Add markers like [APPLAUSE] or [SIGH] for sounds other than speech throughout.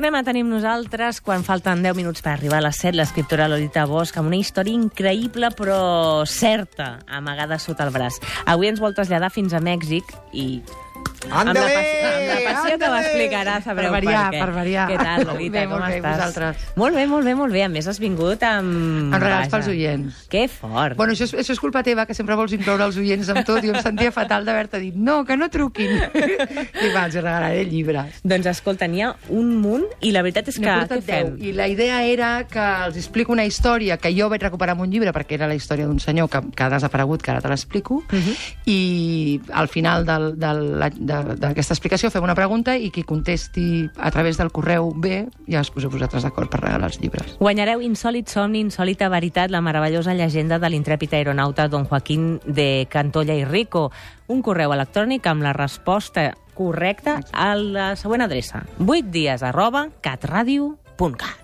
tornem a tenir nosaltres quan falten 10 minuts per arribar a les 7, l'escriptora Lolita Bosch, amb una història increïble però certa, amagada sota el braç. Avui ens vol traslladar fins a Mèxic i amb la, Ándale, passió, amb la passió que ándale. m'explicarà, sabreu Per variar, per què. per variar. Què tal, Lolita, Bé, com bé, estàs? vosaltres? Molt bé, molt bé, molt bé. A més, has vingut amb... Amb regals pels oients. Que fort. Bueno, això és, això és culpa teva, que sempre vols incloure els oients amb tot, i em sentia fatal d'haver-te dit no, que no truquin. I va, els regalaré llibres. Doncs escolta, n'hi ha un munt i la veritat és que... Què fem? 10. I la idea era que els explico una història que jo vaig recuperar en un llibre, perquè era la història d'un senyor que, que ha desaparegut, que ara te l'explico, Mhm. i al final del- del- d'aquesta explicació fem una pregunta i qui contesti a través del correu bé, ja us poseu vosaltres d'acord per regalar els llibres. Guanyareu Insòlit somni, insòlita veritat, la meravellosa llegenda de l'intrèpid aeronauta Don Joaquín de Cantolla i Rico. Un correu electrònic amb la resposta correcta a la següent adreça. 8 dies arroba catradio.cat.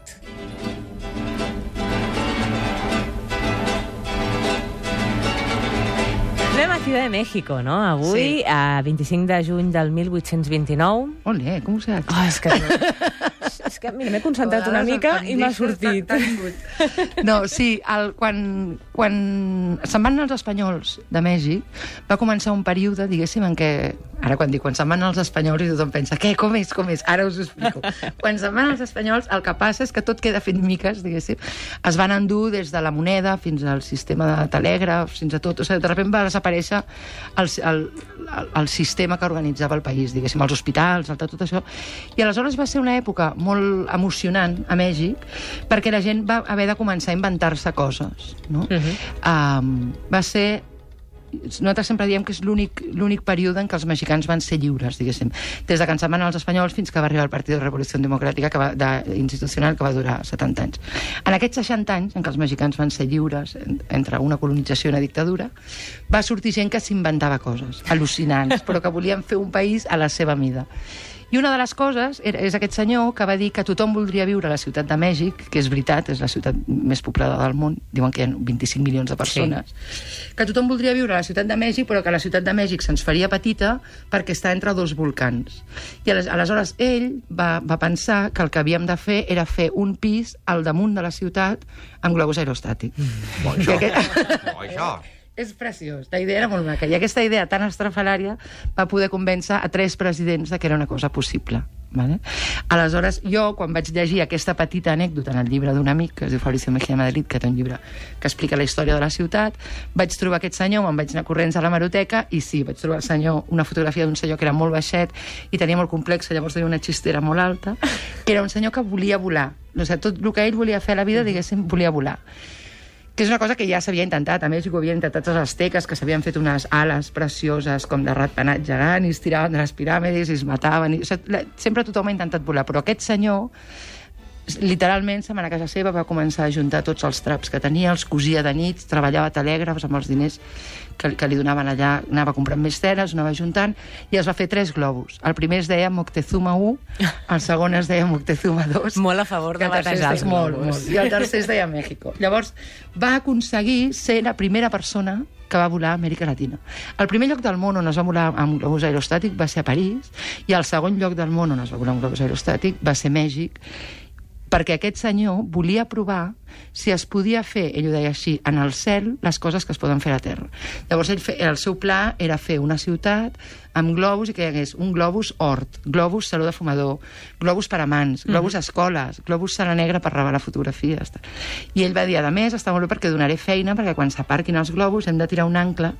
Ciudad de México, no? Avui, Sí. a 25 de juny del 1829. Ole, com ho saps? Oh, és que... [LAUGHS] és que, mira, m'he concentrat una mica i m'ha sortit. [LAUGHS] No, sí, el, quan, quan se'n van els espanyols de Mèxic, va començar un període, diguéssim, en què... Ara, quan dic quan se'n van els espanyols, i tothom pensa, què, com és, com és? Ara us ho explico. [LAUGHS] quan se'n van els espanyols, el que passa és que tot queda fet miques, diguéssim. Es van endur des de la moneda fins al sistema de telègraf, fins a tot. O sigui, de sobte va desaparèixer el, el, el, el sistema que organitzava el país, diguéssim, els hospitals, el, tot això. I aleshores va ser una època molt emocionant a Mèxic, perquè la gent va haver de començar a inventar-se coses. No? Uh -huh. um, va ser nosaltres sempre diem que és l'únic període en què els mexicans van ser lliures, diguéssim. Des de que ens en van els espanyols fins que va arribar el Partit de Revolució Democràtica que va, de, institucional que va durar 70 anys. En aquests 60 anys en què els mexicans van ser lliures en, entre una colonització i una dictadura, va sortir gent que s'inventava coses al·lucinants, però que volien fer un país a la seva mida. I una de les coses era, és aquest senyor que va dir que tothom voldria viure a la ciutat de Mèxic, que és veritat, és la ciutat més poblada del món, diuen que hi ha 25 milions de persones, sí. que tothom voldria viure a la ciutat de Mèxic, però que la ciutat de Mèxic se'ns faria petita perquè està entre dos volcans. I ales- aleshores ell va, va pensar que el que havíem de fer era fer un pis al damunt de la ciutat amb globus aerostàtics. Mm. I aquest... Oh, això. És preciós, la idea era molt maca. I aquesta idea tan estrafalària va poder convèncer a tres presidents de que era una cosa possible. Vale? Aleshores, jo, quan vaig llegir aquesta petita anècdota en el llibre d'un amic, que es diu Fabricio Mejía Madrid, que té un llibre que explica la història de la ciutat, vaig trobar aquest senyor, me'n vaig anar corrents a la maroteca, i sí, vaig trobar el senyor, una fotografia d'un senyor que era molt baixet i tenia molt complex, llavors tenia una xistera molt alta, que era un senyor que volia volar. O sigui, tot el que ell volia fer a la vida, diguéssim, volia volar que és una cosa que ja s'havia intentat. A Mèxic ho havien intentat els azteques, que s'havien fet unes ales precioses com de ratpenat gegant i es tiraven de les piràmides i es mataven. I, sempre tothom ha intentat volar, però aquest senyor literalment se'n a casa seva, va començar a juntar tots els traps que tenia, els cosia de nit, treballava a telègrafs amb els diners que, que li donaven allà, anava comprant més teles, anava juntant, i es va fer tres globus. El primer es deia Moctezuma 1, el segon es deia Moctezuma 2, [LAUGHS] Molt a favor de batejar els deia- molt, globus. molt. I el tercer es deia México. Llavors, va aconseguir ser la primera persona que va volar a Amèrica Latina. El primer lloc del món on es va volar amb globus aerostàtic va ser a París, i el segon lloc del món on es va volar amb globus aerostàtic va ser Mèxic, perquè aquest senyor volia provar si es podia fer, ell ho deia així, en el cel, les coses que es poden fer a terra. Llavors, ell fe, el seu pla era fer una ciutat amb globus i que hi hagués un globus hort, globus saló de fumador, globus per amants, globus mm -hmm. escoles, globus sala negra per revelar fotografies. tal. I ell va dir, a més, està molt bé perquè donaré feina, perquè quan s'aparquin els globus hem de tirar un ancle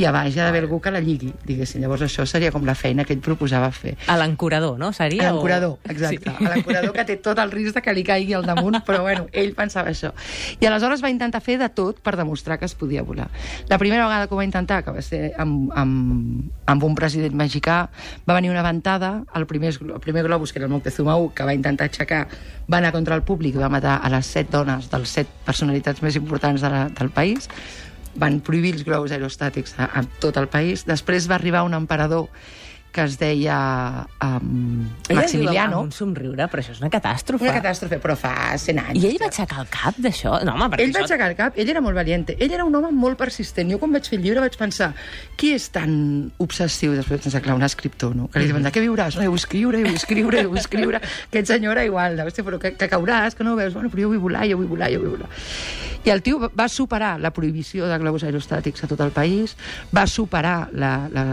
i a baix hi ha d'haver algú que la lligui, diguéssim. Llavors això seria com la feina que ell proposava fer. A l'ancorador, no? Seria? A l'ancorador, exacte. Sí. A l'ancorador que té tot el risc de que li caigui al damunt, però bueno, ell pensava això. I aleshores va intentar fer de tot per demostrar que es podia volar. La primera vegada que ho va intentar, que va ser amb, amb, amb un president mexicà, va venir una ventada, el primer, el primer globus, que era el Moctezuma 1, que va intentar aixecar, va anar contra el públic i va matar a les set dones de les set personalitats més importants de la, del país, van prohibir els globus aerostàtics a, a tot el país. Després va arribar un emperador que es deia um, Ella Maximiliano. Diu, amb un somriure, però això és una catàstrofe. Una catàstrofe, però fa 100 anys. I ell va aixecar el cap d'això? No, home, Ell va això... aixecar el cap, ell era molt valiente. Ell era un home molt persistent. Jo quan vaig fer el llibre vaig pensar, qui és tan obsessiu? Després pensar, clar, un escriptor, no? Que li diuen, de què viuràs? No, vull escriure, vull escriure, vull escriure. [LAUGHS] Aquest senyor era igual, de, "Hosti, però que, que cauràs, que no ho veus? Bueno, però jo vull volar, jo vull volar, jo vull volar. I el tio va- va superar la prohibició de globus aerostàtics a tot el país, va superar la, la,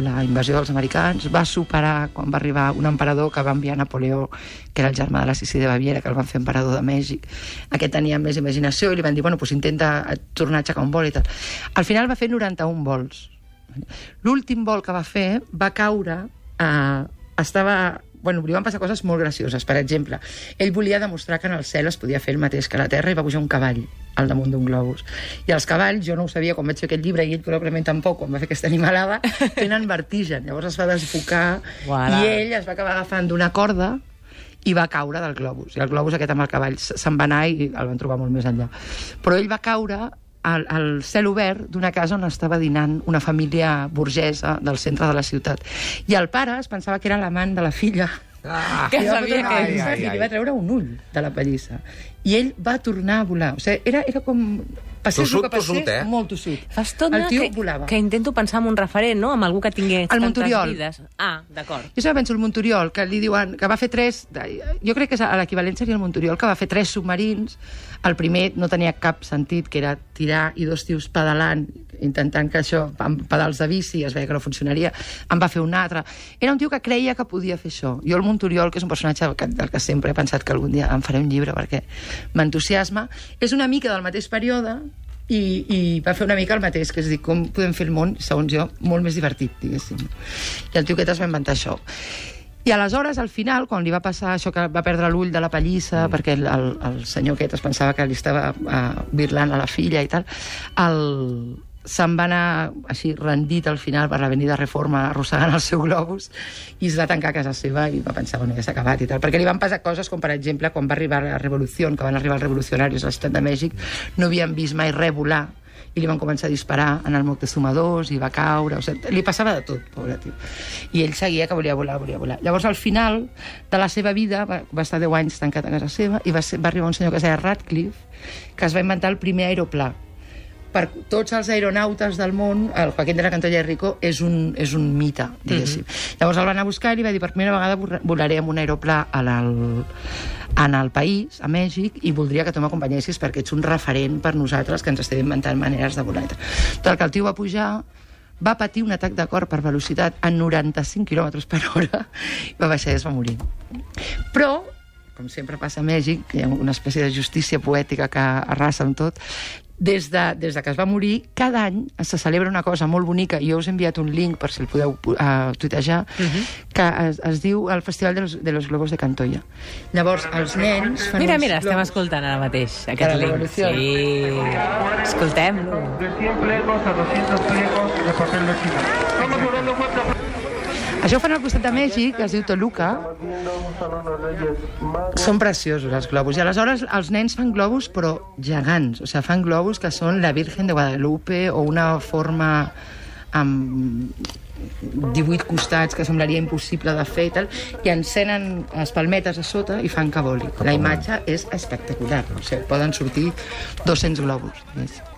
la invasió dels americans, va superar quan va arribar un emperador que va enviar Napoleó, que era el germà de la Sissi de Baviera, que el van fer emperador de Mèxic. Aquest tenia més imaginació i li van dir, bueno, pues intenta tornar a aixecar un vol i tal. Al final va fer 91 vols. L'últim vol que va fer va caure... Eh, estava bueno, li van passar coses molt gracioses. Per exemple, ell volia demostrar que en el cel es podia fer el mateix que a la Terra i va pujar un cavall al damunt d'un globus. I els cavalls, jo no ho sabia quan vaig fer aquest llibre i ell probablement tampoc, quan va fer aquesta animalada, [LAUGHS] tenen vertigen. Llavors es va desbocar Uala. i ell es va acabar agafant d'una corda i va caure del globus. I el globus aquest amb el cavall se'n va anar i el van trobar molt més enllà. Però ell va caure al, al cel obert d'una casa on estava dinant una família burgesa del centre de la ciutat. I el pare es pensava que era l'amant de la filla. Ah, Que sabia que- Ai, ai, I li ai. va treure un ull de la pallissa. I ell va tornar a volar. O sigui, era, era com... Passés Tossut, el que passés, tossut, eh? molt tossut. Fa estona el tio que, volava. que intento pensar en un referent, no? Amb algú que tingués El tantes Monturiol. vides. Ah, d'acord. Jo sempre penso el Monturiol, que li diuen que va fer tres... Jo crec que és- l'equivalent seria el Monturiol, que va fer tres submarins. El primer no tenia cap sentit, que era tirar i dos tios pedalant, intentant que això, amb pedals de bici, es veia que no funcionaria. En va fer un altre. Era un tio que creia que podia fer això. Jo el Monturiol, que és un personatge que, del que sempre he pensat que algun dia em faré un llibre perquè m'entusiasma, és una mica del mateix període, i, i va fer una mica el mateix, que és dir, com podem fer el món, segons jo, molt més divertit, diguéssim. I el tio aquest es va inventar això. I aleshores, al final, quan li va passar això que va perdre l'ull de la pallissa, mm. perquè el, el, el senyor aquest es pensava que li estava uh, birlant a la filla i tal, el, se'n va anar així rendit al final per l'avenida Reforma arrossegant el seu globus i es va tancar a casa seva i va pensar, bueno, ja s'ha acabat i tal, perquè li van passar coses com per exemple quan va arribar la revolució, que van arribar els revolucionaris a la ciutat de Mèxic, no havien vist mai res volar i li van començar a disparar en el Moctezuma II i va caure, o sigui, li passava de tot, pobre tio. I ell seguia que volia volar, volia volar. Llavors, al final de la seva vida, va, va estar 10 anys tancat a casa seva i va, ser, va arribar un senyor que es deia Radcliffe, que es va inventar el primer aeroplà per tots els aeronautes del món, el Joaquín de la Cantolla de Rico és un, és un mite, diguéssim. Mm -hmm. Llavors el van a buscar i li va dir per primera vegada vola- volaré amb un aeroplà en el, en el país, a Mèxic, i voldria que tu m'acompanyessis perquè ets un referent per nosaltres que ens estem inventant maneres de volar. Total, que el tio va pujar, va patir un atac de cor per velocitat a 95 km per hora, i va baixar i es va morir. Però com sempre passa a Mèxic, que hi ha una espècie de justícia poètica que arrasa amb tot, des de, des de que es va morir, cada any se celebra una cosa molt bonica, i jo us he enviat un link per si el podeu uh, tuitejar, uh -huh. que es, es diu el Festival de los, de los Globos de Cantoya. Llavors, els nens fan Mira, mira, estem escoltant ara mateix la aquest link. revolució. Sí, escoltem-lo. de 100 pliegos a 200 pliegos de papel de China. Estamos volando cuatro Això ho fan al costat de Mèxic, es diu Toluca. Són preciosos, els globus. I aleshores els nens fan globus, però gegants. O sigui, fan globus que són la Virgen de Guadalupe o una forma amb 18 costats que semblaria impossible de fer i tal, i encenen les palmetes a sota i fan que voli. La imatge és espectacular. O sigui, poden sortir 200 globus. diguéssim.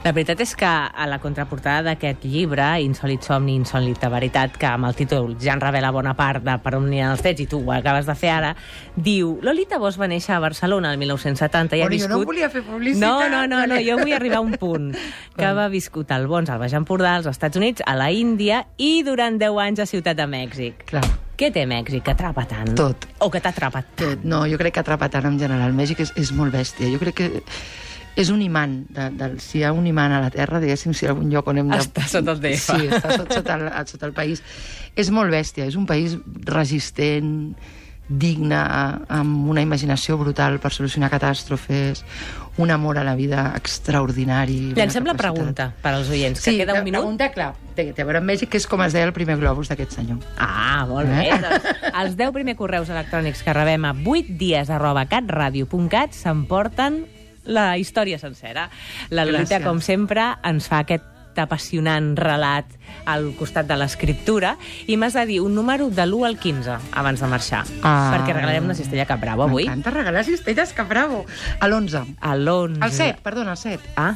La veritat és que a la contraportada d'aquest llibre, Insòlit somni, insòlita veritat, que amb el títol ja en revela bona part de per on aniran els trets, i tu ho acabes de fer ara, diu Lolita Bosch va néixer a Barcelona el 1970 i ha jo viscut... no volia fer publicitat. No, no, no, no, jo vull arribar a un punt. Que va viscut al Bons, al Baix Empordà, als Estats Units, a la Índia i durant 10 anys a Ciutat de Mèxic. Clar. Què té Mèxic que atrapa tant? Tot. O que t'ha atrapat tant? Tot. No, jo crec que atrapa tant en general. Mèxic és, és molt bèstia. Jo crec que és un imant. De, de, si hi ha un imant a la Terra, diguéssim, si hi ha algun lloc on hem de... Està sota el DF. Sí, està sota, sota, el, sota el país. És molt bèstia. És un país resistent, digne, amb una imaginació brutal per solucionar catàstrofes, un amor a la vida extraordinari. Llancem la pregunta per als oients, que Sí, queda un minut. pregunta, clar, té, té a veure amb Mèxic, que és com es deia el primer globus d'aquest senyor. Ah, molt bé. Eh? Doncs, els 10 primers correus electrònics que rebem a 8 dies arroba catradio.cat s'emporten la història sencera. La Lolita, Gràcies. com sempre, ens fa aquest apassionant relat al costat de l'escriptura i m'has de dir un número de l'1 al 15 abans de marxar, Ah. perquè regalarem una cistella Cap Bravo avui. M'encanta regalar cistelles, que bravo. A l'11. A l'11. Al 7, perdona, al 7. Ah,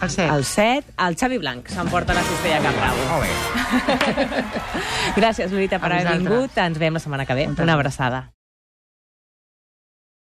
Al 7. al 7, el Xavi Blanc s'emporta la cistella Cap Bravo. Molt bé. [LAUGHS] Gràcies, Lolita, per haver vingut. Ens veiem la setmana que ve. Moltes Una abraçada.